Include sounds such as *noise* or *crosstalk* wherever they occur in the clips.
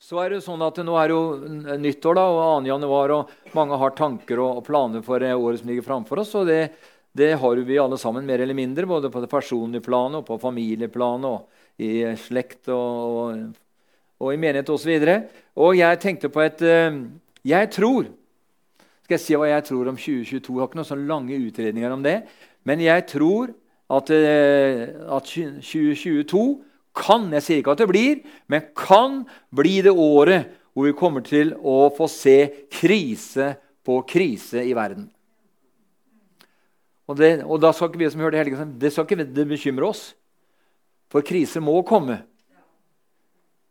Så er det sånn at Nå er det jo nyttår da, og 2. januar, og mange har tanker og, planer for året som ligger framfor oss. og det, det har vi alle sammen, mer eller mindre, både på det personlige planet og på familieplanet og i slekt og, og, i menighet osv. Og, så og jeg tenkte på et eh, Jeg tror Skal jeg si hva jeg tror om 2022? Jeg har ikke noen sånne lange utredninger om det. Men jeg tror at, eh, at 2022 kan Jeg sier ikke at det blir, men kan bli det året hvor vi kommer til å få se krise på krise i verden. Og, det, og da skal ikke vi som hører det hele, det skal ikke bekymre oss. For kriser må komme.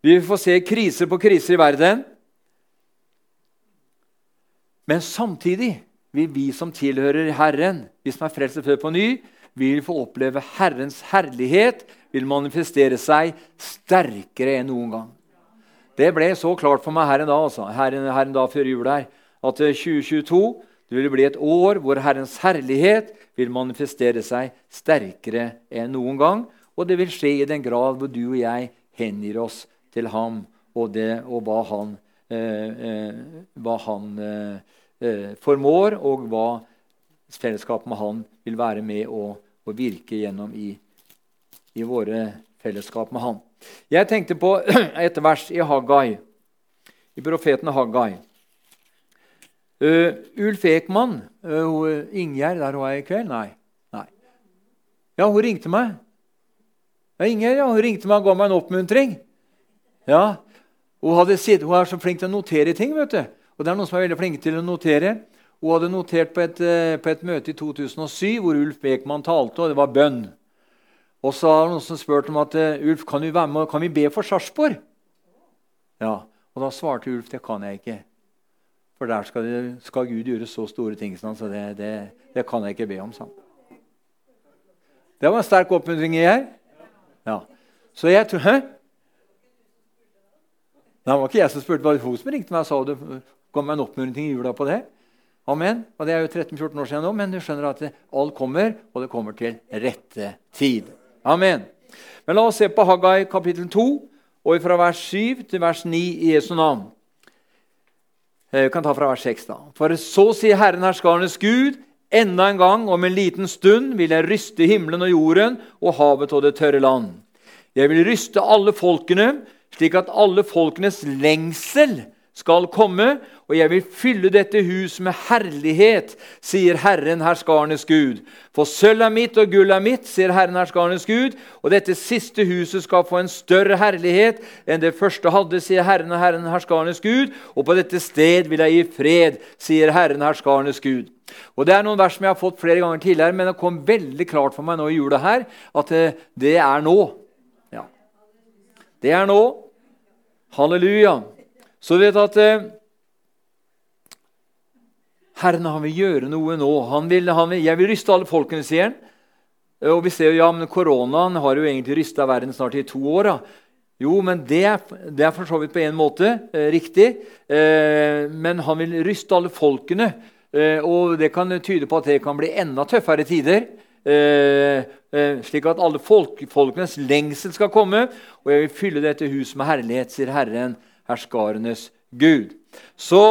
Vi vil få se kriser på kriser i verden. Men samtidig vil vi som tilhører Herren, vi som er frelst før på ny, vi vil få oppleve Herrens herlighet vil manifestere seg sterkere enn noen gang. Det ble så klart for meg her en dag, altså, her en, her en dag før jul her, at 2022 eh, vil bli et år hvor Herrens herlighet vil manifestere seg sterkere enn noen gang. Og det vil skje i den grad hvor du og jeg hengir oss til ham og, det, og hva han, eh, eh, hva han eh, eh formår, og hva fellesskapet med han vil være med å, å virke gjennom i i våre fellesskap med Han. Jeg tenkte på *clears throat* et vers i Haggai, i profeten Haggai. Uh, Ulf Ekman uh, Ingjerd, der hun er i kveld? Nei. Nei. Ja, hun ringte meg. Ja, Ingjerd, ja, hun ringte meg og ga meg en oppmuntring. Ja, hun, sitt, hun, er så flink til å notere ting. vet du. Og det er noen som er veldig flinke til å notere. Hun hadde notert på et, på et møte i 2007 hvor Ulf Ekman talte, og det var bønn. Og så har noen som spurt om at eh, Ulf, kan vi, være med, kan vi be for Sarpsborg. Ja, og da svarte Ulf det kan jeg ikke. For der skal, det, skal Gud gjøre så store ting. Så det, det, det, kan jeg ikke be om. Sånn. Det var en sterk oppmuntring i her. Ja. Så jeg tror Hæ? Det var ikke jeg som spurte, det var hun som ringte meg og sa det kom meg en oppmuntring i jula på det. Amen. Og Det er jo 13-14 år siden nå, men du skjønner at alt kommer, og det kommer til rette tid. Amen. Men la oss se på Haggai kapittel 2, og fra vers 7 til vers 9 i Jesu navn. Eh, vi kan ta fra vers 6, da. For så sier Herren herskarenes Gud, enda en gang, om en liten stund, vil jeg ryste himmelen og jorden og havet og det tørre land. Jeg vil ryste alle folkene, slik at alle folkenes lengsel skal komme, og jeg vil fylle dette hus med herlighet, sier Herren herskarenes Gud. For sølv er mitt og gull er mitt, sier Herren herskarenes Gud, og dette siste huset skal få en større herlighet enn det første hadde, sier Herren Herren herskarenes Gud, og på dette sted vil jeg gi fred, sier Herren herskarenes Gud. Og Det er noen vers som jeg har fått flere ganger tidligere, men det kom veldig klart for meg nå i jula her at eh, det er nå. Ja. Det er nå. Halleluja. Så vet at eh, Herren han vil gjøre noe nå. Han vil, han vil, 'Jeg vil ryste alle folkene', sier han. Og vi ser jo, ja, men Koronaen har jo egentlig rysta verden snart i to år. da. Jo, men det det er for så vidt på en måte eh, riktig. Eh, men han vil ryste alle folkene. Eh, og det kan tyde på at det kan bli enda tøffere tider. Eh, eh, slik at alle folk, folkenes lengsel skal komme. Og jeg vil fylle dette huset med herlighet, sier Herren herskarenes Gud. Så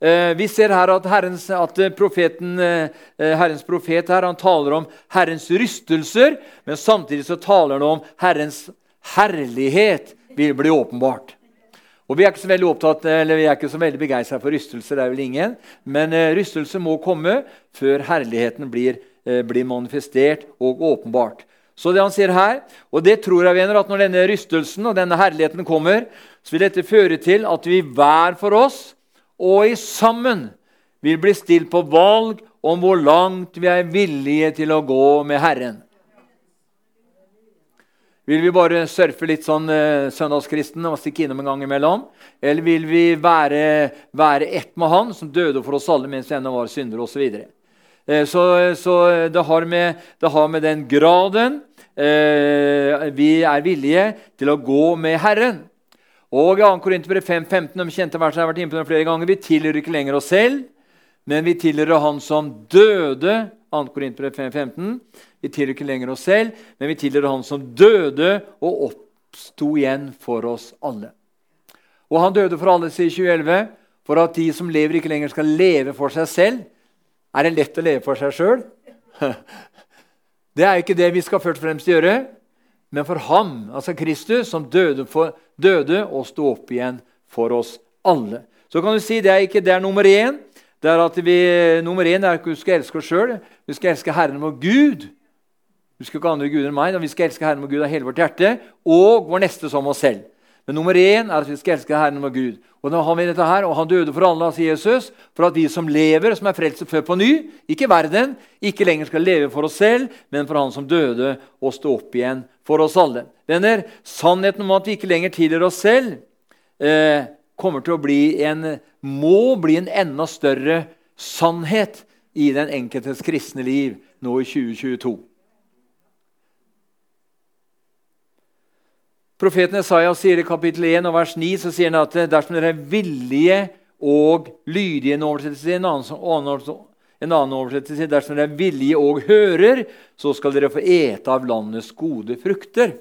eh, Vi ser her at, herrens, at profeten, eh, Herrens profet her, han taler om Herrens rystelser, men samtidig så taler han om Herrens herlighet vil bli åpenbart. Og Vi er ikke så veldig opptatt, eller vi er ikke så veldig begeistra for rystelser. det er vel ingen, Men eh, rystelse må komme før herligheten blir, eh, blir manifestert og åpenbart. Så det han sier her, og det tror jeg venner, at når denne rystelsen og denne herligheten kommer, så vil dette føre til at vi hver for oss og i sammen vil bli stilt på valg om hvor langt vi er villige til å gå med Herren. Vil vi bare surfe litt sånn eh, søndagskristen og stikke innom en gang imellom? Eller vil vi være, være ett med Han, som døde for oss alle mens vi ennå var syndere osv.? Så, eh, så, så det, har med, det har med den graden eh, vi er villige til å gå med Herren. Og i 2. Korinterbrev 5,15 de kjente versene har vært inne flere ganger, vi tilhører ikke lenger oss selv, men vi tilhører Han som døde. 2. Korinterbrev 5,15. Vi tilhører ikke lenger oss selv, men vi tilhører Han som døde og oppsto igjen for oss alle. Og han døde for alle, sier 2011, for at de som lever, ikke lenger skal leve for seg selv. Er det lett å leve for seg sjøl? *laughs* Det er ikke det vi skal først og fremst gjøre. Men for ham, altså Kristus, som døde, for, døde og sto opp igjen for oss alle. Så kan du si det er ikke det er nummer én. Det er at vi, nummer én er at vi skal elske oss sjøl. Vi skal elske Herren vår Gud. Vi skal ikke andre guder enn meg. Vi skal elske Herren vår Gud av hele vårt hjerte og vår neste som oss selv. Men nummer én er at vi skal elske Herren vår Gud. Og har vi dette her, og Han døde for alle, sier Jesus, for at vi som lever, som er frelst født på ny, ikke verden, ikke lenger skal leve for oss selv, men for Han som døde og stå opp igjen for oss alle. Venner, Sannheten om at vi ikke lenger tilhører oss selv, eh, kommer til å bli en, må bli en enda større sannhet i den enkeltes kristne liv nå i 2022. Profeten Isaiah sier i kapittel 1 og vers 9 så sier han at dersom dere er villige og lydige En oversettelse en annen, en annen oversettelse dersom dere er villige og hører, så skal dere få ete av landets gode frukter.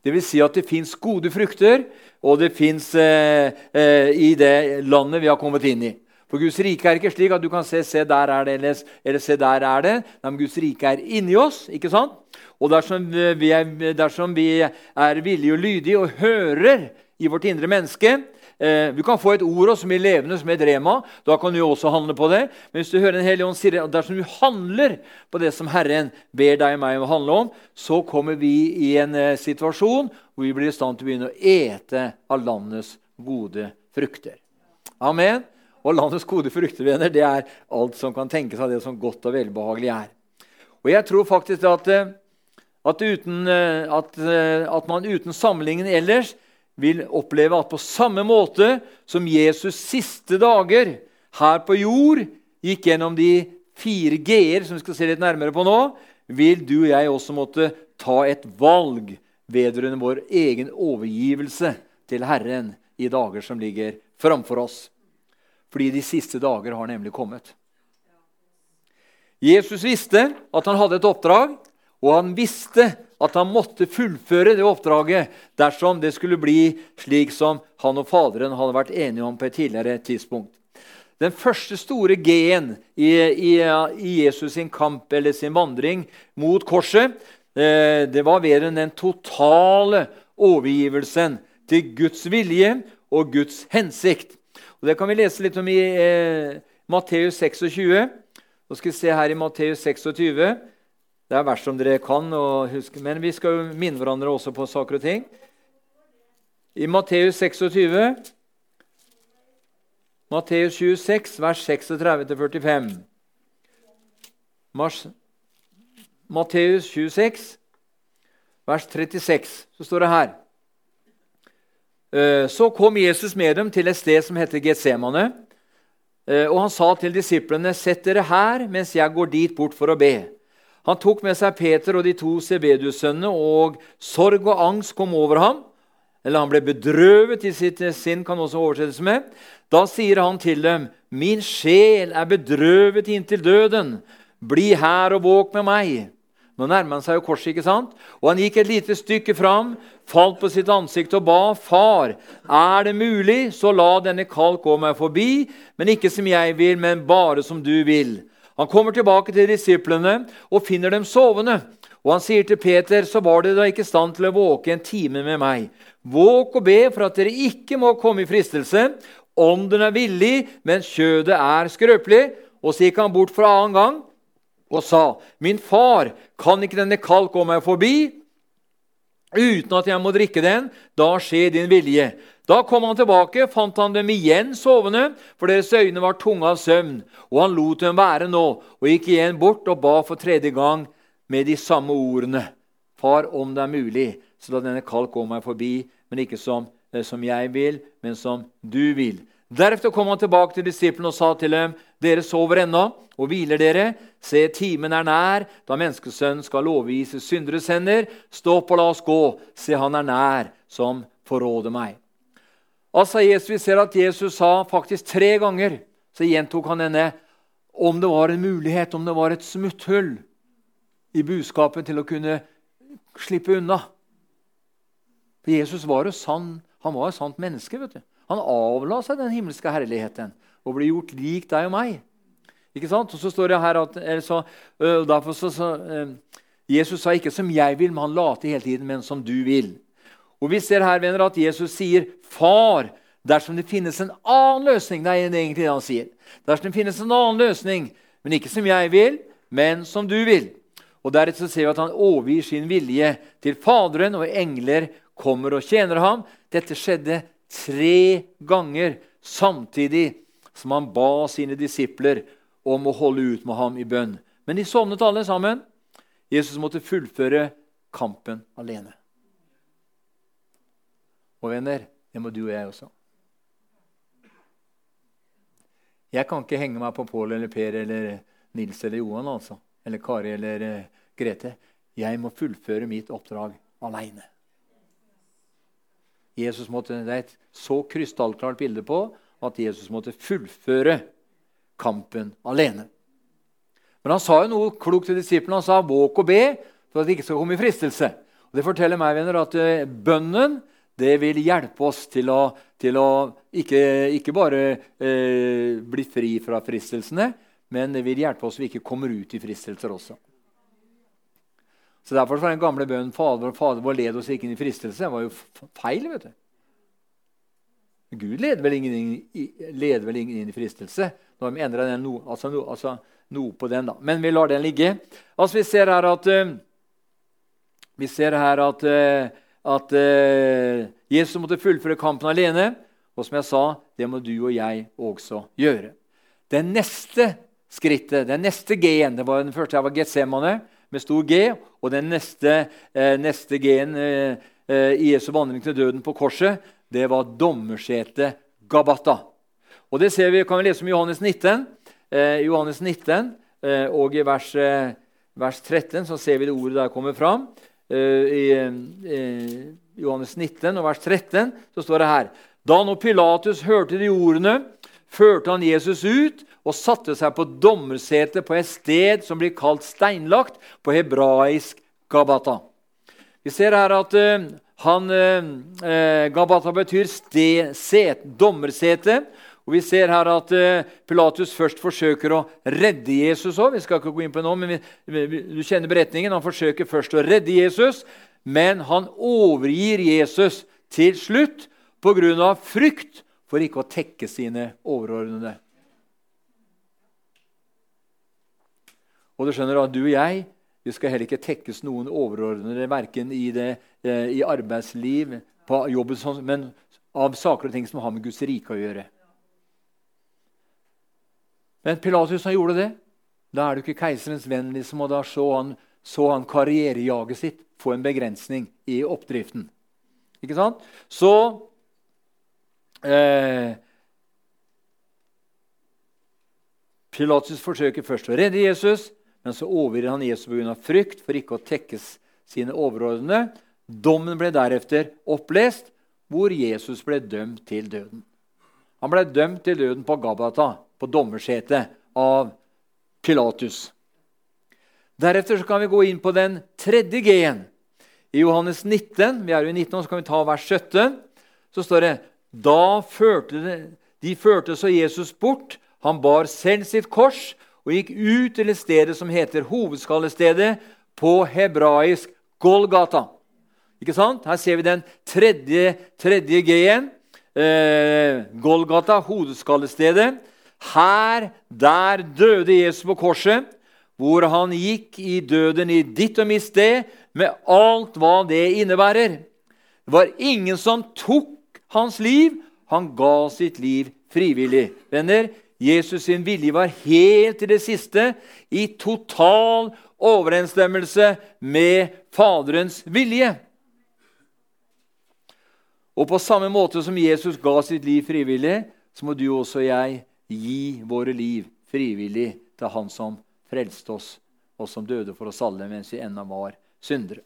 Det vil si at det fins gode frukter, og det fins eh, eh, i det landet vi har kommet inn i. For Guds rike er ikke slik at du kan se, se der er det, eller, eller se der er det. Nei, men Guds rike er inni oss. ikke sant? Og dersom vi, er, dersom vi er villige og lydige og hører i vårt indre menneske eh, Du kan få et ord som er levende, som er drema. Da kan du også handle på det. Men hvis du hører Den hellige ånd si at dersom du handler på det som Herren ber deg og meg å handle om, så kommer vi i en eh, situasjon hvor vi blir i stand til å begynne å ete av landets gode frukter. Amen. Og landets gode frukter, det er alt som kan tenkes av det som godt og velbehagelig er. Og jeg tror faktisk at eh, at, uten, eh, at, eh, at, man uten sammenligning ellers vil oppleve at på samme måte som Jesus' siste dager her på jord gikk gjennom de fire g-er, som vi skal se litt nærmere på nå, vil du og jeg også måtte ta et valg vedrørende vår egen overgivelse til Herren i dager som ligger framfor oss. Fordi de siste dager har nemlig kommet. Jesus visste at han hadde et oppdrag. Og han visste at han måtte fullføre det oppdraget dersom det skulle bli slik som han og Faderen hadde vært enige om på et tidligere tidspunkt. Den første store G-en i, i, i, Jesus sin kamp eller sin vandring mot korset eh, det var ved den totale overgivelsen til Guds vilje og Guds hensikt. Og Det kan vi lese litt om i eh, Matteus 26. Nå skal vi se her i Matteus 26. Det er vers som dere kan men vi skal jo minne hverandre også på saker og ting. I Matteus 26, Matteus 26, vers 36-45 Matteus 26, vers 36, så står det her «Eh, Så kom Jesus med dem til et sted som heter Getsemane. Eh, og han sa til disiplene, 'Sett dere her mens jeg går dit bort for å be.' Han tok med seg Peter og de to Sebedius-sønnene, og sorg og angst kom over ham. Eller han ble bedrøvet i sitt sinn, kan også oversettes med. Da sier han til dem, 'Min sjel er bedrøvet inntil døden. Bli her og våk med meg.' Nå nærmer han seg jo korset, ikke sant? Og han gikk et lite stykke fram, falt på sitt ansikt og ba, 'Far, er det mulig, så la denne kalk gå meg forbi,' 'men ikke som jeg vil, men bare som du vil.' Han kommer tilbake til disiplene og finner dem sovende. Og han sier til Peter, så var dere da ikke i stand til å våke en time med meg. Våk og be for at dere ikke må komme i fristelse. Ånden er villig, men kjødet er skrøpelig. Og så gikk han bort for annen gang og sa, Min far, kan ikke denne kalk gå meg forbi uten at jeg må drikke den? Da skjer din vilje. Da kom han tilbake, fant han dem igjen sovende, for deres øyne var tunge av søvn. Og han lot dem være nå, og gikk igjen bort og ba for tredje gang med de samme ordene. Far, om det er mulig, så la denne kalk gå meg forbi, men ikke som, eh, som jeg vil, men som du vil. Deretter kom han tilbake til disiplene og sa til dem.: Dere sover ennå og hviler dere. Se, timen er nær, da menneskesønnen skal overgis synderes hender. Stå opp og la oss gå. Se, han er nær, som forråder meg. Altså Jesus, Vi ser at Jesus sa faktisk tre ganger så gjentok han denne om det var en mulighet, om det var et smutthull i budskapet til å kunne slippe unna. For Jesus var jo sann, han var et sant menneske. vet du. Han avla seg den himmelske herligheten og ble gjort lik deg og meg. Ikke sant? Og så står det her at så, derfor så, så, Jesus sa ikke 'som jeg vil', men han la hele tiden 'men som du vil'. Og Vi ser her venner, at Jesus sier 'far' dersom det finnes en annen løsning. Det er egentlig det han sier. Dersom det finnes en annen løsning, men ikke som jeg vil, men som du vil. Og Deretter ser vi at han overgir sin vilje til Faderen, og engler kommer og tjener ham. Dette skjedde tre ganger samtidig som han ba sine disipler om å holde ut med ham i bønn. Men de sovnet alle sammen. Jesus måtte fullføre kampen alene. Og venner, det må du og jeg også. Jeg kan ikke henge meg på Pål eller Per eller Nils eller Johan altså. eller Kari eller uh, Grete. Jeg må fullføre mitt oppdrag aleine. Jesus måtte, det er et så krystallklart bilde på at Jesus måtte fullføre kampen alene. Men han sa jo noe klokt til disiplene. Han sa 'våk og be' for at de ikke skal komme i fristelse. Og Det forteller meg venner, at uh, bønnen det vil hjelpe oss til å, til å ikke, ikke, bare eh, bli fri fra fristelsene, men det vil hjelpe oss så vi ikke kommer ut i fristelser også. Så Derfor var den gamle bønnen 'Fader, Fader vår, led oss ikke inn i fristelse' den var jo feil. vet du. Gud leder vel ingen, inn i fristelse. Nå har vi endra no, altså, no, altså, noe på den, da. Men vi lar den ligge. Altså, vi ser her at uh, ser her at, uh, at uh, Jesus måtte fullføre kampen alene. Og som jeg sa, det må du og jeg også gjøre. Det neste skrittet, den neste G-en Det var den første her var Getsemane med stor G. Og den neste, neste G-en i Jesu vandring til døden på korset, det var dommersetet Gabata. Og Det ser vi, kan vi lese om Johannes 19. Eh, Johannes 19 eh, og i vers, eh, vers, 13 så ser vi det ordet der kommer fram. Eh, I eh, Johannes 19 og vers 13 så står det her Da når Pilatus hørte de ordene, førte han Jesus ut og satte seg på dommersetet på et sted som blir kalt steinlagt, på hebraisk Gabata. Vi ser her at uh, han, uh, Gabata betyr sted, set, dommersete. Og Vi ser her at Pilatus først forsøker å redde Jesus òg. Vi skal ikke gå inn på nå, men vi, vi, du kjenner beretningen. Han forsøker først å redde Jesus, men han overgir Jesus til slutt pga. frykt for ikke å tekke sine overordnede. Og du skjønner at du og jeg vi skal heller ikke tekkes noen overordnede, verken i, det, eh, i arbeidsliv, på jobben, sånn, men av saker og ting som har med Guds rike å gjøre. Men Pilatus han gjorde det. Da er du ikke keiserens venn, liksom, og da så han, så han karrierejaget sitt få en begrensning i oppdriften. Ikke sant? Så eh, Pilatus forsøker først å redde Jesus, men så overgir han Jesus pga. frykt for ikke å tekkes sine overordnede. Dommen ble deretter opplest, hvor Jesus ble dømt til døden. Han ble dømt til døden på Gabata på dommersetet av Pilatus. Deretter kan vi gå inn på den tredje G-en. I Johannes 19, vi er jo i 19, så kan vi ta vers 17. Så står det da førte det, de førte så Jesus bort. Han bar selv sitt kors og gikk ut til et sted som heter hovedskallestedet på hebraisk Golgata. Ikke sant? Her ser vi den tredje, tredje G-en. Eh, Golgata, hodeskallestedet. Her, der døde Jesus på korset, hvor han gikk i døden i ditt og mitt sted, med alt hva det innebærer. Det var ingen som tok hans liv. Han ga sitt liv frivillig. Venner, Jesus sin vilje var helt til det siste i total overensstemmelse med Faderens vilje. Og på samme måte som Jesus ga sitt liv frivillig, så må du også jeg gi våre liv frivillig til Han som frelste oss, og som døde for oss alle mens vi ennå var syndere.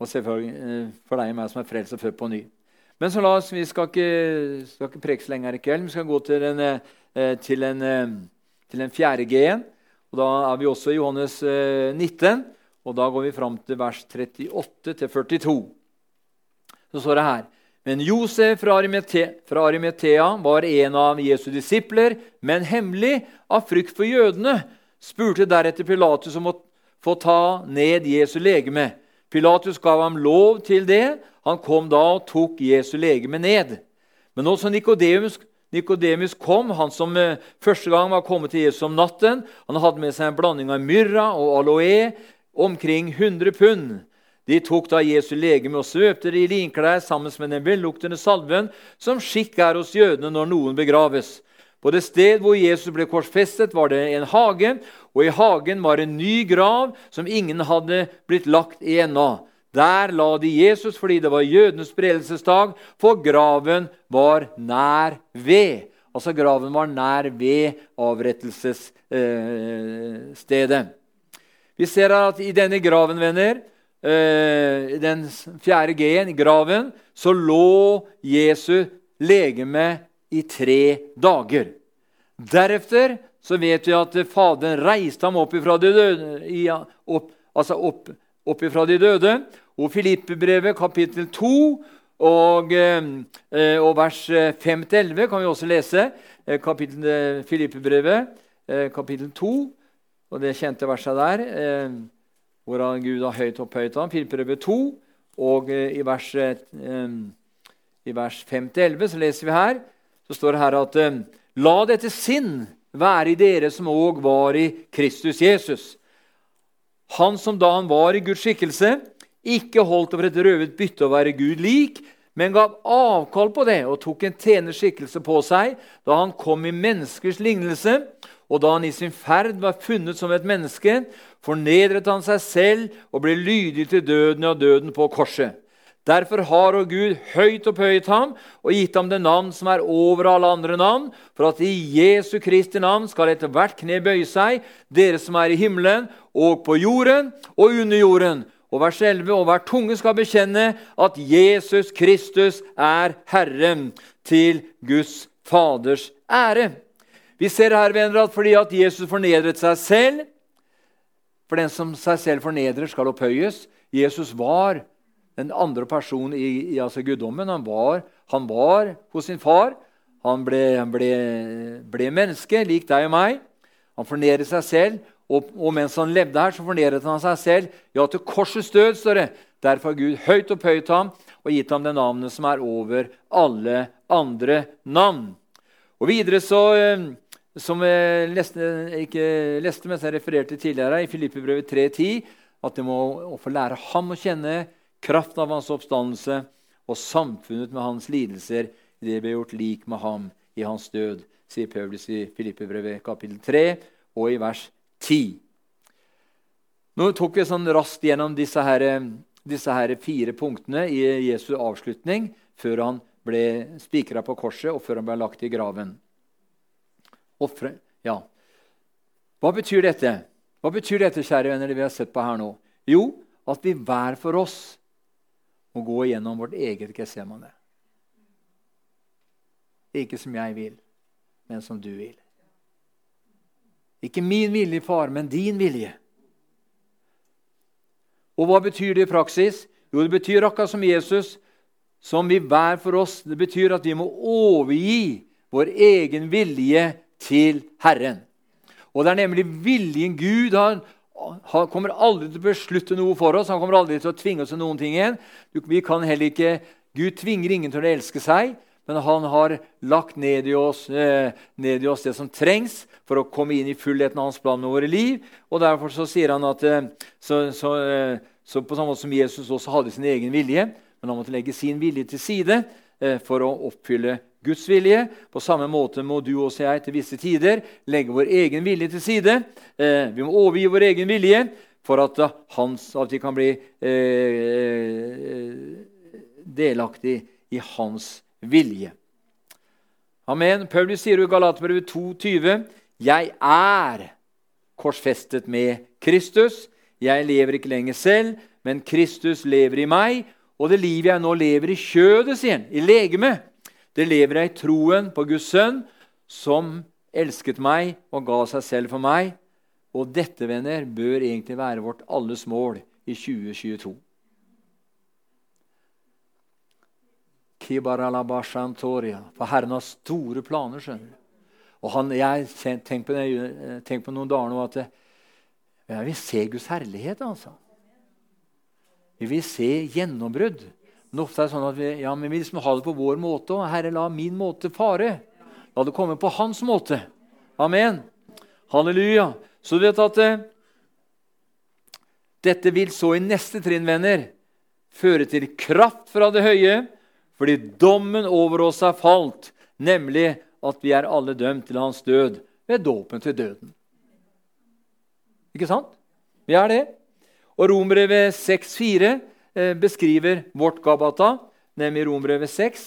Og selvfølgelig eh, for deg og meg som er frelst og født på ny. Men så la oss, vi skal ikke, skal ikke prekes lenger i kveld. Vi skal gå til en, eh, til en, eh, til en fjerde G-en. Og Da er vi også i Johannes 19, og da går vi fram til vers 38 42. Så står det her.: Men Josef fra Arimetea var en av Jesu disipler, men hemmelig av frykt for jødene, spurte deretter Pilatus om å få ta ned Jesu legeme. Pilatus gav ham lov til det. Han kom da og tok Jesu legeme ned. Men også Nikodemus, Nikodemus kom, han som eh, første gang var kommet til Jesus om natten. Han hadde med seg en blanding av myrra og aloe, omkring 100 pund. De tok da Jesu legeme og svøpte det i linklær sammen med den velluktende salven, som skikk er hos jødene når noen begraves. På det sted hvor Jesus ble korsfestet, var det en hage, og i hagen var en ny grav som ingen hadde blitt lagt i ennå. Der la de Jesus fordi det var jødenes bredelsesdag, for graven var nær ved. Altså graven var nær ved avrettelsesstedet. Eh, Vi ser at i denne graven, venner, Eh, den fjerde G-en, graven, så lå Jesu legeme i tre dager. Deretter så vet vi at Faderen reiste ham opp ifra de døde, opp, altså opp, opp ifra de døde. Og Filippebrevet kapittel 2 og, eh, og vers 5-11 kan vi også lese. Filippe-brevet, kapittel 2 og det kjente verset der hvor Gud har høyt opphøyet ham. Filippebrevet 2, og eh, i vers, eh, i vers 5-11 så leser vi her, så står det her at eh, La dette sinn være i dere som òg var i Kristus Jesus. Han som da han var i Guds skikkelse, ikke holdt over et røvet bytte å være Gud lik, men gav avkall på det og tok en tjeners skikkelse på seg da han kom i menneskers lignelse. Og da han i sin ferd var funnet som et menneske, fornedret han seg selv og ble lydig til døden og døden på korset. Derfor har og Gud høyt opphøyet ham og gitt ham det navn som er over alle andre navn, for at i Jesu Kristi navn skal etter hvert kne bøye seg, dere som er i himmelen og på jorden og under jorden. Og hver selve og hver tunge skal bekjenne at Jesus Kristus er Herren, til Guds Faders ære. Vi ser her venner, at fordi at Jesus fornedret seg selv For den som seg selv fornedrer, skal opphøyes. Jesus var den andre personen i, i altså guddommen. Han var, han var, hos sin far. Han ble, ble, ble menneske, lik deg og meg. Han fornedret seg selv. Og, og, mens han levde her, så fornedret han seg selv. Ja, til korsets død, står det. Derfor har Gud høyt opphøyet ham og gitt ham det navnet som er over alle andre navn. Og videre så eh, som jeg leste, ikke leste, men jeg refererte tidligere, i Filippebrevet 3.10, at de må få lære ham å kjenne kraften av hans oppstandelse og samfunnet med hans lidelser det ble gjort lik med ham i hans død, sier Paulus i Filippebrevet kapittel 3 og i vers 10. Nå tok vi sånn raskt gjennom disse, her, disse her fire punktene i Jesu avslutning før han ble spikra på korset og før han ble lagt i graven. Offre. Ja. Hva betyr dette? Hva betyr dette, kjære venner, det vi har sett på her nå? Jo, at vi hver for oss må gå igjennom vårt eget Getsemane. Ikke som jeg vil, men som du vil. Ikke min vilje, far, men din vilje. Og hva betyr det i praksis? Jo, det betyr akkurat som Jesus, som vi hver for oss. Det betyr at vi må overgi vår egen vilje til Herren. Og det er nemlig viljen Gud har. Han kommer aldri til å beslutte noe for oss. Han kommer aldri til å tvinge oss til noen ting igjen. Vi kan heller ikke, Gud tvinger ingen til å elske seg, men han har lagt ned i, oss, eh, ned i oss det som trengs for å komme inn i fullheten av hans plan med våre liv. Og Derfor så sier han at eh, så, så, eh, så på samme måte som Jesus også hadde sin egen vilje, men han måtte legge sin vilje til side for å oppfylle Guds vilje. På samme måte må du og jeg til visse tider legge vår egen vilje til side. Eh, vi må overgi vår egen vilje for at, uh, hans, at vi kan bli eh, delaktig i hans vilje. Amen. Paulus sier i Galaterbrevet 2,20.: Jeg er korsfestet med Kristus. Jeg lever ikke lenger selv, men Kristus lever i meg. Og det livet jeg nå lever i kjødet, sier han, i legemet, det lever jeg i troen på Guds sønn, som elsket meg og ga seg selv for meg. Og dette, venner, bør egentlig være vårt alles mål i 2022. For Herren har store planer, skjønner du. Og han, jeg Tenk på, det, tenk på noen dager nå at jeg vil se Guds herlighet. altså. Vi vil se gjennombrudd. Men ofte er det sånn at vi, ja, men vi liksom ha det på vår måte. Og Herre, la min måte fare. La det komme på hans måte. Amen. Halleluja. Så du vet at eh, dette vil så i neste trinn, venner, føre til kraft fra det høye, fordi dommen over oss er falt, nemlig at vi er alle dømt til hans død ved dåpen til døden. Ikke sant? Vi er det. Og Romerbrevet 6,4 eh, beskriver vårt Gabata, nemlig Rombrevet 6.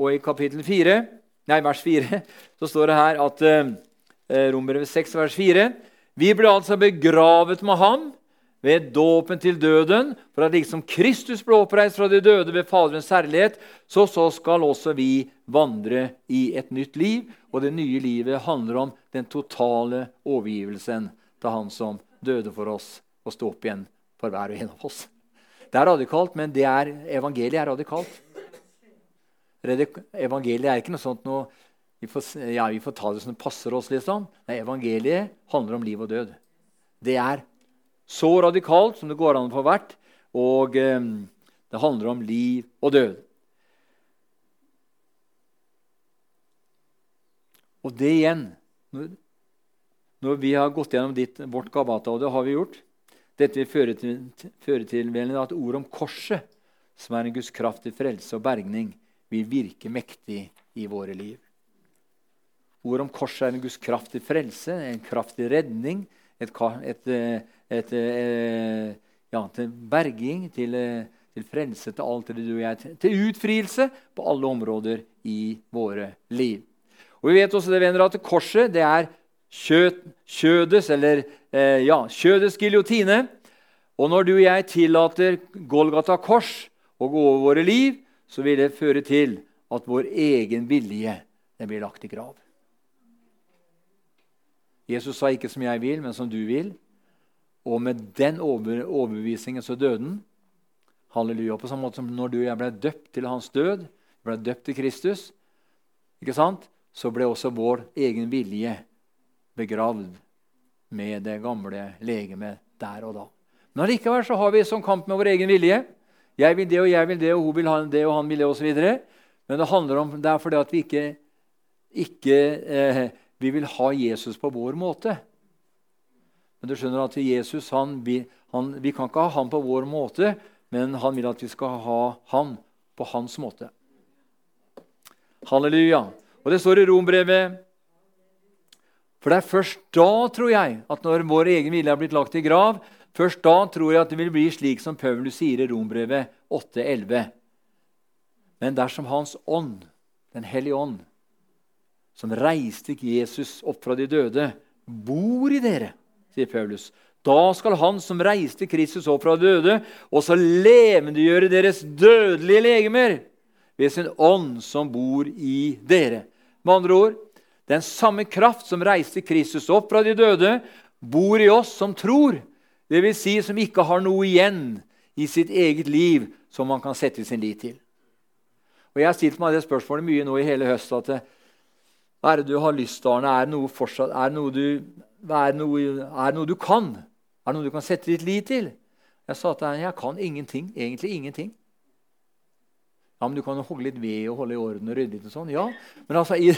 Og i kapittel 4, nei, vers 4 *laughs* så står det her at eh, eh Rombrevet 6, vers 4 Vi ble altså begravet med ham ved dåpen til døden, for at liksom Kristus ble oppreist fra de døde ved Faderens herlighet, så, så skal også vi vandre i et nytt liv. Og det nye livet handler om den totale overgivelsen til Han som døde for oss, og stå opp igjen for hver og en av oss. Det er radikalt, men er, evangeliet er radikalt. Evangeliet er ikke noe sånt noe, vi, får, ja, vi får ta det som det passer oss. liksom. Nei, evangeliet handler om liv og død. Det er så radikalt som det går an å få vært. Og eh, det handler om liv og død. Og det igjen når vi har gått gjennom ditt, vårt Gabata, og det har vi gjort Dette vil føre til, føre til at ordet om korset, som er en Guds kraft til frelse og bergning, vil virke mektig i våre liv. Ordet om korset er en Guds kraft til frelse, en kraft til redning, et, et, et, et eh, ja, til berging, til, til, frelse til alt det du og jeg til utfrielse på alle områder i våre liv. Og Vi vet også det, venner, at korset det er kjød, kjødets, eller eh, ja, kjødets giljotine. Og når du og jeg tillater Golgata kors å gå over våre liv, så vil det føre til at vår egen vilje blir lagt i grav. Jesus sa ikke 'som jeg vil, men som du vil'. Og med den overbevisningen så døde han. Halleluja. På samme måte som når du og jeg ble døpt til hans død, ble døpt til Kristus, ikke sant? så ble også vår egen vilje begravd med det gamle legemet der og da. Men allikevel så har vi sånn kamp med vår egen vilje. Jeg vil det, og jeg vil det, og hun vil det, og han vil det, osv. Men det handler om, det er fordi at vi ikke, ikke eh, vi vil ha Jesus på vår måte. Men du skjønner at Jesus, han, vi, han, vi kan ikke ha han på vår måte, men han vil at vi skal ha han på hans måte. Halleluja. Og Det står i Rombrevet for det er først da, tror jeg, at når vår egen vilje er blitt lagt i grav, først da tror jeg at det vil bli slik som Paulus sier i Rombrevet 8,11. Men dersom Hans ånd, Den hellige ånd, som reiste Jesus opp fra de døde, bor i dere, sier Paulus, da skal Han som reiste Kristus opp fra de døde, også levendegjøre deres dødelige legemer ved sin ånd som bor i dere. Med andre ord den samme kraft som reiste Kristus opp fra de døde, bor i oss som tror, dvs. Si som ikke har noe igjen i sitt eget liv som man kan sette sin lit til. Og Jeg har stilt meg det spørsmålet mye nå i hele høst. at Hva er det du har lyst til, Arne? Er det noe, fortsatt, er det noe, du, er det noe, er det noe du kan? Er det noe du kan sette ditt lit til? Jeg sa til henne jeg kan ingenting. Egentlig ingenting. Ja, men Du kan jo hogge litt ved og holde i orden og rydde litt. og sånn. Ja, Men altså, i,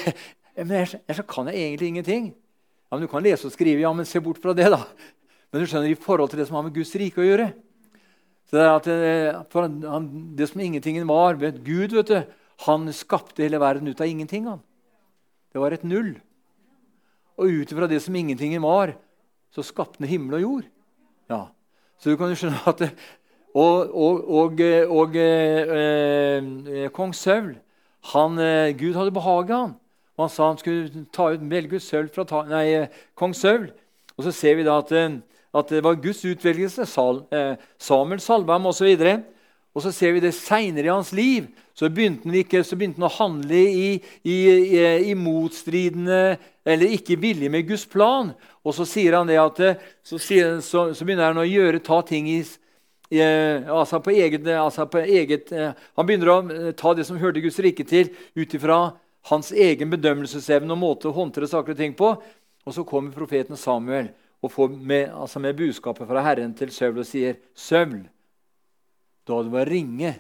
men ellers, så kan jeg egentlig ingenting. Ja, men Du kan lese og skrive, ja, men se bort fra det, da. Men du skjønner, i forhold til det som har med Guds rike å gjøre så det, er at eh, han, det som ingentingen var vet, Gud vet du, han skapte hele verden ut av ingenting. han. Det var et null. Og ut ifra det som ingentingen var, så skapte han himmel og jord. Ja. Så du kan jo skjønne at det, Og, og, og, og eh, eh, kong Saul eh, Gud hadde behaget han. Og han sa han skulle ta ut, sølv fra ta, nei, kong Saul. Og så ser vi da at, eh, at det var Guds utvelgelse. Sal, eh, Samuel salva ham osv. Og, så ser vi det seinere i hans liv. Så begynte han, ikke, så begynte han å handle i, i, i, i, motstridende eller ikke villig med Guds plan. Og så sier han det at så, sier, så, så begynner han å gjøre, ta ting i, eh, altså eget, altså eget eh, Han begynner å eh, ta det som hørte Guds rike til, ut ifra hans egen bedømmelsesevne og måte å håndtere saker og ting på. Og så kommer profeten Samuel og får med, altså med budskapet fra Herren til Søvl og sier, 'Søvl, da du var ringe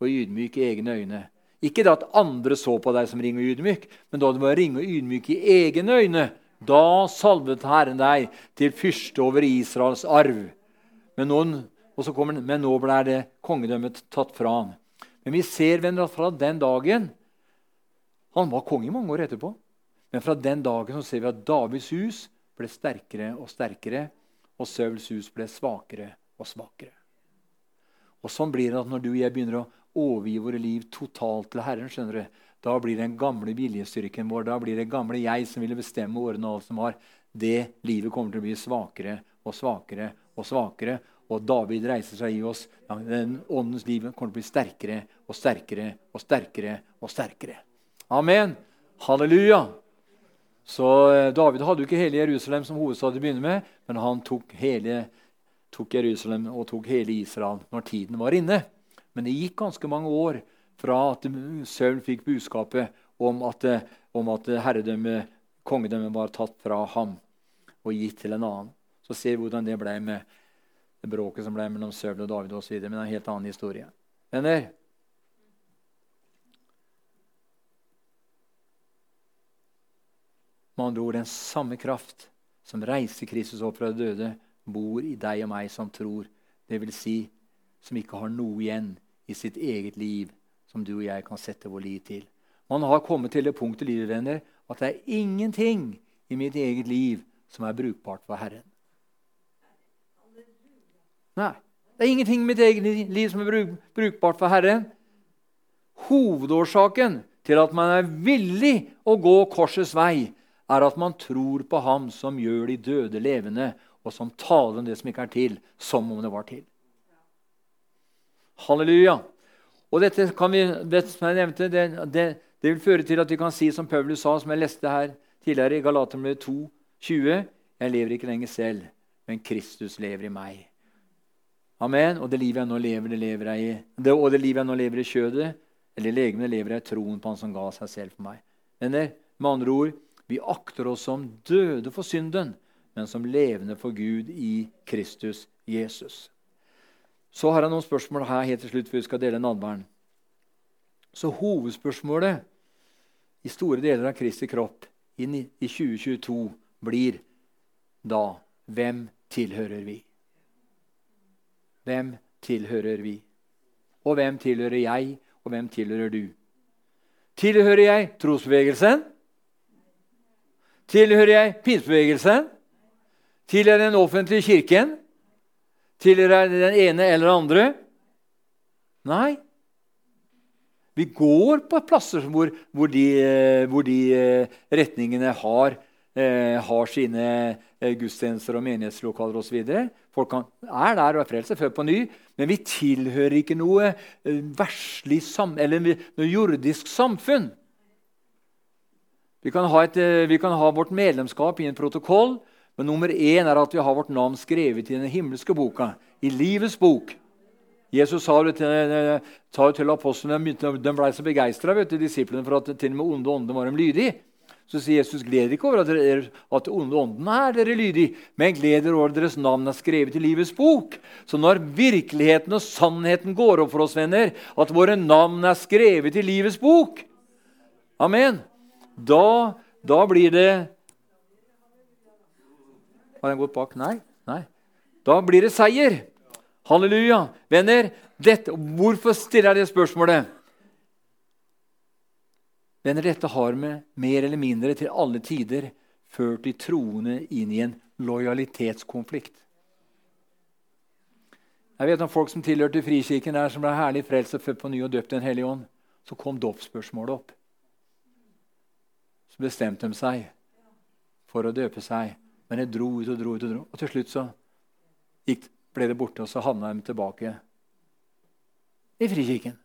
og ydmyk i egne øyne' Ikke det at andre så på deg som ring og ydmyk, men da du var ring og ydmyk i egne øyne, da salvet Herren deg til fyrste over Israels arv. Men nå, kommer, men nå ble det kongedømmet tatt fra ham. Men vi ser venner, at fra den dagen Han var konge mange år etterpå. Men fra den dagen så ser vi at Davids hus ble sterkere og sterkere, og Sauls hus ble svakere og svakere. Og Sånn blir det at når du og jeg begynner å overgi våre liv totalt til Herren, skjønner du, da blir den gamle viljestyrken vår, da blir det gamle jeg som ville bestemme årene og alt som var, det livet kommer til å bli svakere og svakere og svakere. Og David reiser seg i oss. Den åndens liv kommer til å bli sterkere og sterkere og sterkere. og sterkere. Amen. Halleluja. Så eh, David hadde jo ikke hele Jerusalem som hovedstad til å begynne med, men han tok, hele, tok Jerusalem og tok hele Israel når tiden var inne. Men det gikk ganske mange år fra at Saul fikk budskapet om at, om at herredømmet, kongedømmet, var tatt fra ham og gitt til en annen. Så ser vi hvordan det ble med det bråket som ble mellom Saul og David osv. Men det er en helt annen historie. Venner, Med andre ord den samme kraft som reiser Kristus opp fra de døde, bor i deg og meg som tror. Det vil si, som ikke har noe igjen i sitt eget liv som du og jeg kan sette vår liv til. Man har kommet til det punktet livet, at det er ingenting i mitt eget liv som er brukbart for Herren. Nei, det er ingenting i mitt eget liv som er brukbart for Herren. Hovedårsaken til at man er villig å gå korsets vei, er at man tror på Ham som gjør de døde levende, og som taler om det som ikke er til, som om det var til. Halleluja. Og dette kan vi, det som jeg nevnte, det, det, det, vil føre til at vi kan si som Paulus sa, som jeg leste her tidligere, i Galaterbrevet 2, 20, Jeg lever ikke lenger selv, men Kristus lever i meg. Amen. Og det livet jeg nå lever, det lever jeg i det, og det livet jeg nå lever i kjødet, eller legemet, lever jeg i troen på Han som ga seg selv for meg. Venner, med andre ord, vi akter oss som døde for synden, men som levende for Gud i Kristus Jesus. Så har jeg noen spørsmål her helt til slutt før vi skal dele nadværen. Så hovedspørsmålet i store deler av Kristi kropp i 2022 blir da hvem tilhører vi? Hvem tilhører vi? Og hvem tilhører jeg, og hvem tilhører du? Tilhører jeg trosbevegelsen? Tilhører jeg pinsebevegelsen? Tilhører jeg den offentlige kirken? Tilhører jeg den ene eller den andre? Nei. Vi går på plasser hvor, hvor, de, eh, hvor de, eh, retningene har, eh, har sine gudstjenester og menighetslokaler osv. Folk kan, er der og er frelst, født på ny, men vi tilhører ikke noe verslig sam, eller noe jordisk samfunn. Vi kan, et, vi kan, ha vårt medlemskap i en protokoll, men nummer én er at vi har vårt navn skrevet i den himmelske boka, i livets bok. Jesus sa det til, til apostlene, De ble så begeistra, disiplene, for at til og med onde ånder var dem lydige. Så sier Jesus, gled ikke over at, dere, at onde åndene er dere lydige, men gled dere over at deres navn er skrevet i livets bok. Så når virkeligheten og sannheten går opp for oss, venner, at våre navn er skrevet i livets bok Amen. Da, da blir det har den gått bak? Nei. Nei. Da blir det seier. Halleluja. Venner, dette, hvorfor stiller jeg det spørsmålet? Venner, dette har med mer eller mindre til alle tider ført de troende inn i en lojalitetskonflikt. Jeg vet om folk som tilhørte Frikirken, der, som ble herlig frelst og født på ny og døpt Den hellige ånd. Så kom dåpsspørsmålet opp. Så bestemte de seg for å døpe seg. Men de dro ut og dro ut og dro. Og til slutt så gikk, ble det borte, og så havna de tilbake i Frikirken.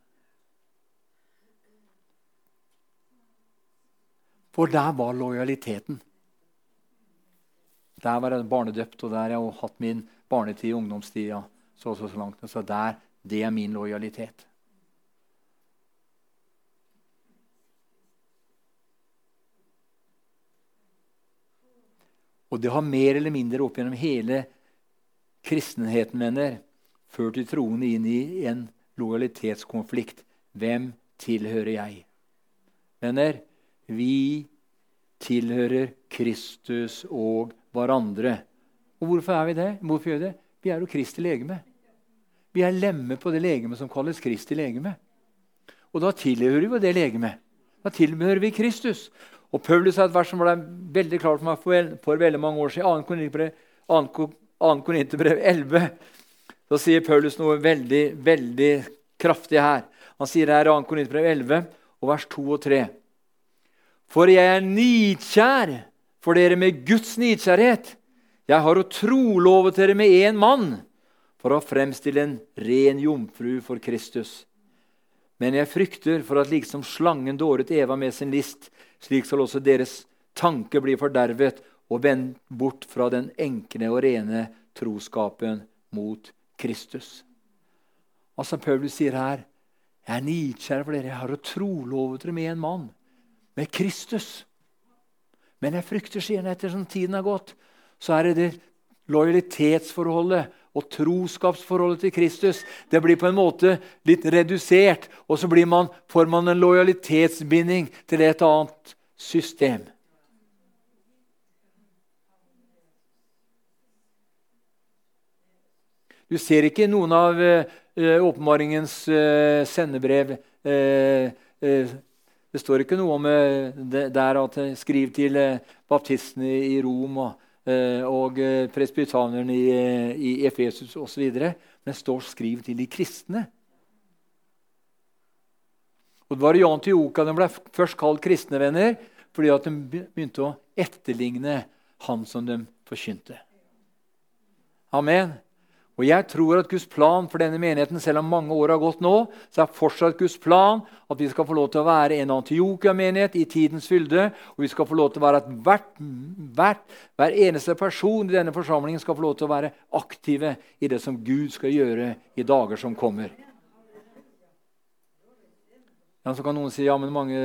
For der var lojaliteten. Der var jeg barnedøpt, og der har jeg hatt min barnetid i ungdomstida. så så, så langt. Så der, det er min lojalitet. Og det har mer eller mindre opp gjennom hele kristenheten mener, ført de troende inn i en lojalitetskonflikt. Hvem tilhører jeg? Venner, vi tilhører Kristus og hverandre. Og hvorfor er vi det? Hvorfor gjør vi det? Vi er jo Kristi legeme. Vi er lemme på det legeme som kalles Kristi legeme. Og da tilhører vi det legemet. Da tilhører vi Kristus. Og Paulus har et vers som ble veldig klart for meg for, for veldig mange år siden. 2. Korinterbrev 11. Så *laughs* sier Paulus noe veldig, veldig kraftig her. Han sier her i 2. Korinterbrev 11, og vers 2 og 3. For jeg er nidkjær for dere med Guds nidkjærhet. Jeg har jo trolovet dere med én mann for å fremstille en ren jomfru for Kristus. Men jeg frykter for at liksom slangen dåret Eva med sin list, slik skal også deres tanke bli fordervet og vendt bort fra den enkle og rene troskapen mot Kristus. Altså Paulus sier her jeg er nidkjær for dere. Jeg har jo trolovet dere med en mann, med Kristus. Men jeg frykter, sier han etter som tiden har gått, så er det det lojalitetsforholdet og troskapsforholdet til Kristus det blir på en måte litt redusert. Og så man, får man en lojalitetsbinding til et annet system. Du ser ikke noen av uh, åpenbaringens uh, sendebrev uh, Det står ikke noe om det, der at skriv til baptistene i Rom og Eh, og eh, presbytanerne i, eh, i Efesus osv. Men står 'skriv til de kristne'. Og Det var i Antioka de ble først kalt kristne venner fordi at de begynte å etterligne han som de forkynte. Amen. Og jeg tror at Guds plan for denne menigheten, selv om mange år har gått nå, så er fortsatt Guds plan at vi skal få lov til å være en Antiokia-menighet i tidens fylde. Og vi skal få lov til å være at hvert, hvert, hver eneste person i denne forsamlingen skal få lov til å være aktive i det som Gud skal gjøre i dager som kommer. Ja, så kan noen si ja, men, mange,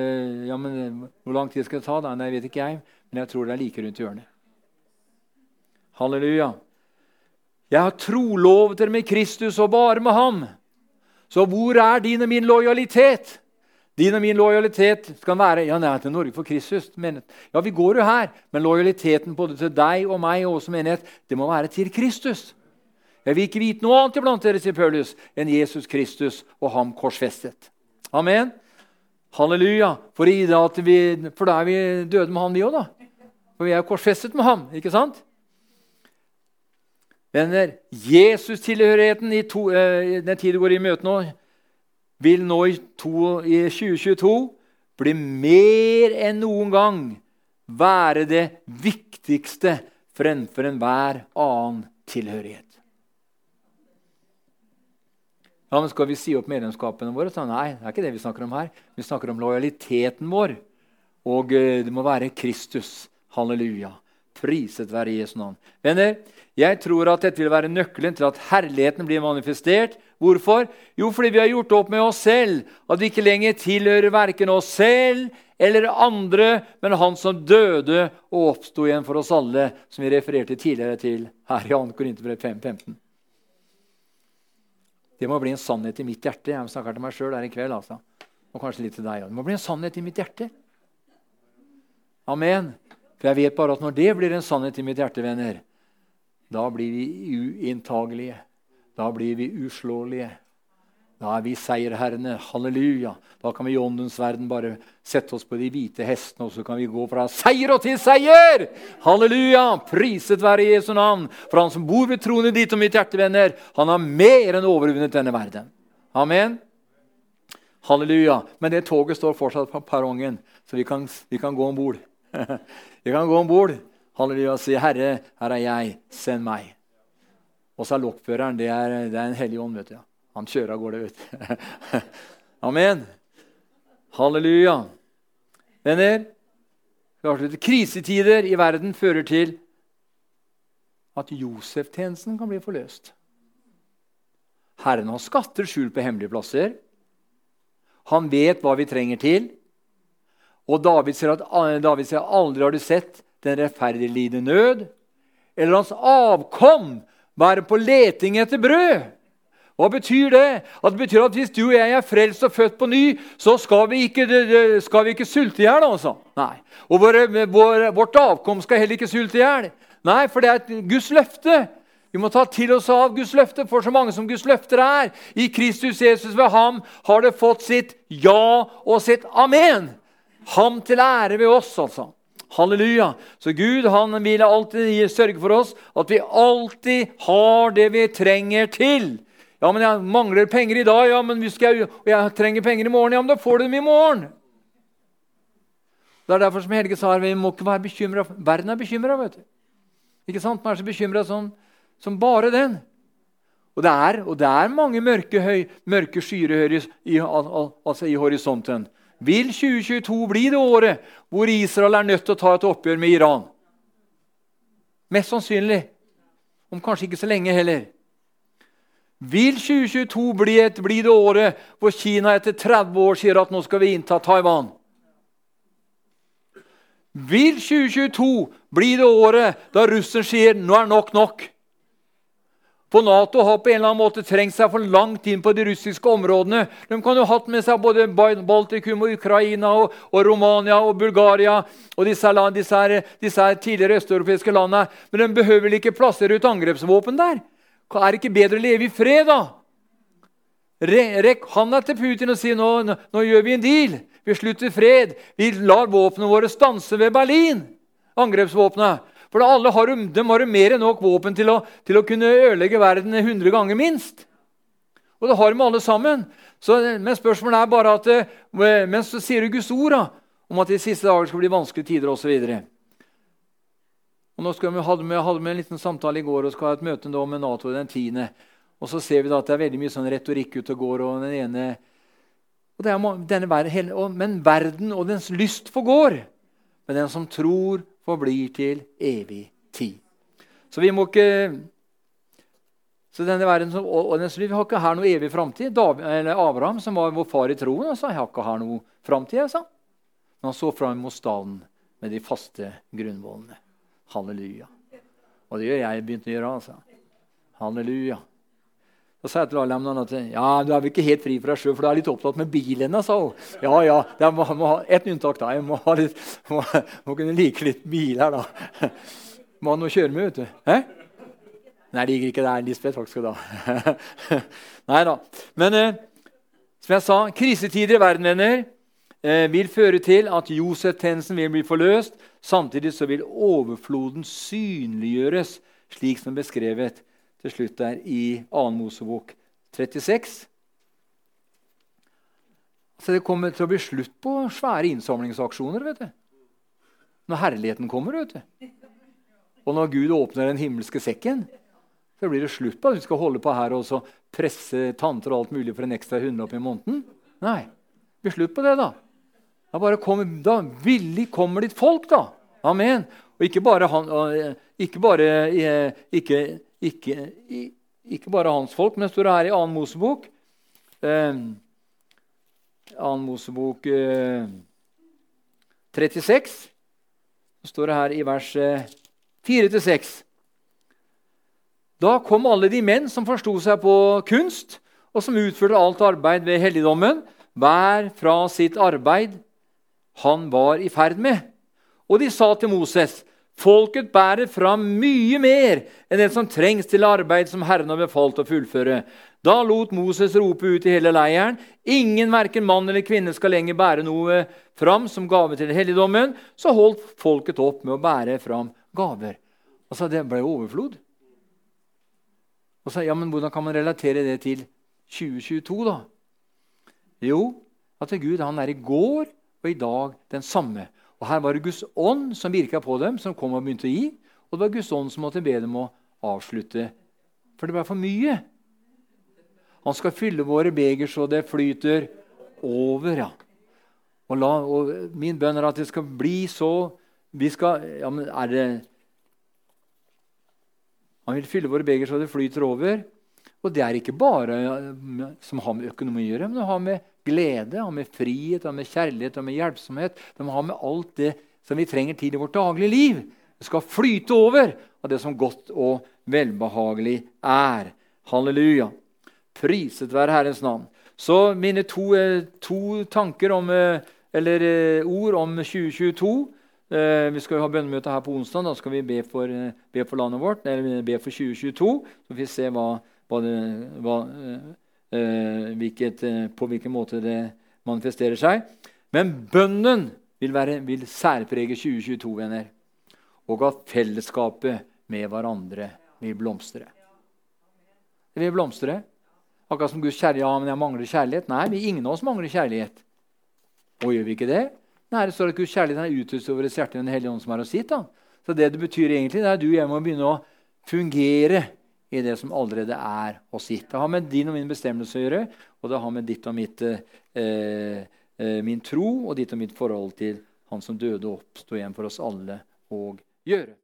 ja, men hvor lang tid skal det ta. da? Nei, vet ikke jeg, men jeg tror det er like rundt hjørnet. Halleluja. Jeg har trolovet dere med Kristus og bare med ham. Så hvor er din og min lojalitet? Din og min lojalitet skal være ja, nei, til Norge for Kristus. Menighet. Ja, vi går jo her, men lojaliteten både til deg og meg og oss som menighet, det må være til Kristus. Jeg vil ikke vite noe annet iblant dere, sier Paulus, enn Jesus Kristus og ham korsfestet. Amen. Halleluja. For, vi, for da er vi døde med han, vi òg, da. For vi er korsfestet med ham. ikke sant? Venner, Jesus-tilhørigheten i, to, eh, den tid du går i møte nå, vil nå i, to, i 2022 bli mer enn noen gang være det viktigste fremfor enhver annen tilhørighet. Ja, men Skal vi si opp medlemskapene våre? Så nei, det er ikke det vi snakker om her. Vi snakker om lojaliteten vår. Og eh, det må være Kristus. Halleluja. Priset være Jesu navn. Venner, jeg tror at dette vil være nøkkelen til at herligheten blir manifestert. Hvorfor? Jo, fordi vi har gjort opp med oss selv. At vi ikke lenger tilhører verken oss selv eller andre, men Han som døde og oppsto igjen for oss alle, som vi refererte tidligere til her i 2. Korinterbrev 5.15. Det må bli en sannhet i mitt hjerte. Jeg snakker til meg sjøl her i kveld. altså. Og kanskje litt til deg. Det må bli en sannhet i mitt hjerte. Amen. For jeg vet bare at når det blir en sannhet i mitt hjerte, venner, da blir vi uinntagelige. Da blir vi uslåelige. Da er vi seierherrene. Halleluja. Da kan vi i åndens verden bare sette oss på de hvite hestene, og så kan vi gå fra seier og til seier! Halleluja! Priset være Jesu navn. For han som bor ved tronen ditt og mitt hjerte, venner, han har mer enn overvunnet denne verden. Amen. Halleluja. Men det toget står fortsatt på perrongen, så vi kan, vi kan gå om bord. *laughs* vi kan gå om bord. Og si, 'Herre, her er jeg. Send meg.' Og så er lokføreren det er, det er en hellig ånd. vet du. Han kjører av gårde. du. *laughs* Amen. Halleluja. Venner, krisetider i verden fører til at Josef-tjenesten kan bli forløst. Herren har skatter skjult på hemmelige plasser. Han vet hva vi trenger til. Og David sier at David sier, aldri har du sett den rettferdige lide nød, eller hans avkom være på leting etter brød. Hva betyr det? At det betyr at Hvis du og jeg er frelst og født på ny, så skal vi ikke, skal vi ikke sulte i hjel. Altså. Nei. Og våre, vår, vårt avkom skal heller ikke sulte i hjel. Nei, for det er et Guds løfte. Vi må ta til oss av Guds løfte, for så mange som Guds løfter er. I Kristus Jesus ved ham har det fått sitt ja og sitt amen. Ham til ære ved oss, altså. Halleluja. Så Gud han vil alltid sørge for oss at vi alltid har det vi trenger til. Ja, men jeg mangler penger i dag, ja, men jeg, jeg trenger penger i morgen. Ja, men da får du dem i morgen. Det er derfor som Helge sa vi må ikke være bekymra. Verden er bekymra. Ikke sant? Man er så bekymra som, som bare den. Og det er, og det er mange mørke, høy, mørke skyer i, altså i horisonten. Vil 2022 bli det året hvor Israel er nødt til å ta et oppgjør med Iran? Mest sannsynlig. Om kanskje ikke så lenge heller. Vil 2022 bli, et, bli det året hvor Kina etter 30 år sier at nå skal vi innta Taiwan? Vil 2022 bli det året da russeren sier nå er nok nok? For Nato har på en eller annen måte trengt seg for langt inn på de russiske områdene. De kan jo ha hatt med seg både Baltikum, og Ukraina, og, og Romania og Bulgaria og disse, disse, disse tidligere østeuropeiske landene. Men de behøver vel ikke plassere ut angrepsvåpen der? Er det ikke bedre å leve i fred, da? Rekk handa til Putin og si nå, nå gjør vi en deal. Vi slutter fred. Vi lar våpnene våre stanse ved Berlin. Angrepsvåpnene. For alle har, de har mer enn nok våpen til å, til å kunne ødelegge verden 100 ganger minst. Og det har de alle sammen. Så, men spørsmålet er bare at eh, Men så sier du Guds ord da, om at de siste dager skal bli vanskelige tider osv. Og nå skal vi, hadde, vi hadde en liten samtale i går og skal ha et møte med Nato den 10. Og så ser vi da at det er veldig mye sånn retorikk ute og går. og den ene... Og er, denne men verden og dens lyst forgår. Men den som tror forblir til evig tid. Så vi må ikke så denne verden, som, og, og Vi har ikke her noe evig framtid. Abraham, som var vår far i troen, sa jeg har ikke her noe framtid. Men han så fram mot staden med de faste grunnvollene. Halleluja. Og det gjør jeg begynt å gjøre. altså. Halleluja. Så sa jeg til Alamnan at ja, du er vel ikke helt fri for deg sjøl, for du er litt opptatt med bilen. hun. Ja, ja, jeg må, må ha ett unntak. da. Jeg må, litt, må, må, kunne like litt bil her, da. Må ha noe å kjøre med, vet du. Hæ? Nei, det ligger ikke der, Lisbeth. Takk skal du ha. *laughs* Nei da. Men eh, som jeg sa, krisetider i verden, venner, eh, vil føre til at Josef-tjenesten vil bli forløst. Samtidig så vil overfloden synliggjøres, slik som beskrevet til slutt der i 2. Mosebok 36. Så det kommer til å bli slutt på svære innsamlingsaksjoner. vet du. Når herligheten kommer. vet du. Og når Gud åpner den himmelske sekken, så blir det slutt på at vi skal holde på her og presse tanter og alt mulig for en ekstra hundrelapp i måneden. Nei, det blir slutt på det, da. Da, bare kommer, da villig kommer ditt folk, da. Amen. Og ikke bare, han, ikke, bare, eh, ikke, ikke, ikke, bare hans folk, men det står her i 2. Mosebok. Eh, 2. Mosebok eh, 36. Så står det her i vers eh, 4-6. Da kom alle de menn som forsto seg på kunst, og som utførte alt arbeid ved helligdommen, hver fra sitt arbeid han var i ferd med. Og de sa til Moses.: Folket bærer fram mye mer enn det som trengs til arbeid som Herren har befalt å fullføre. Da lot Moses rope ut i hele leiren.: Ingen, verken mann eller kvinne, skal lenger bære noe fram som gave til helligdommen. Så holdt folket opp med å bære fram gaver. Altså, Det ble overflod. Og så, ja, men Hvordan kan man relatere det til 2022, da? Jo, at Gud han er i går og i dag den samme. Og Her var det Guds ånd som virka på dem, som kom og begynte å gi. Og det var Guds ånd som måtte be dem å avslutte, for det var for mye. Han skal fylle våre beger så det flyter over. ja. Og, la, og Min bønn er at det skal bli så vi skal, ja, men er det Han vil fylle våre beger så det flyter over. Og det er ikke bare som har med økonomi å gjøre, men det har med glede, og med frihet, og med kjærlighet, og med hjelpsomhet. De har med alt det som vi trenger til i vårt daglige liv. Det skal flyte over av det som godt og velbehagelig er. Halleluja. Priset være Herrens navn. Så mine to, eh, to tanker om, eh, eller ord om 2022 vi skal jo ha bønnemøte her på onsdag. Da skal vi be for, be for landet vårt, eller be for 2022. Så får vi se hva hva det, hva, eh, hvilket, eh, på hvilken måte det manifesterer seg. Men bønnen vil, være, vil særprege 2022, venner. Og at fellesskapet med hverandre vil blomstre. Det vil blomstre. Akkurat som Guds kjærlighet. Ja, men jeg mangler kjærlighet. Nei, vi, ingen av oss mangler kjærlighet. Og gjør vi ikke det? Nei, det står at Guds kjærlighet er utøst over et hjerte i Den hellige ånd som er hos sitt. Da. Så det det betyr egentlig, det er at du og jeg må begynne å fungere i det som allerede er oss gitt. Det har med din og min bestemmelse å gjøre, og det har med ditt og mitt, eh, eh, min tro og ditt og mitt forhold til Han som døde og oppsto igjen for oss alle, å gjøre.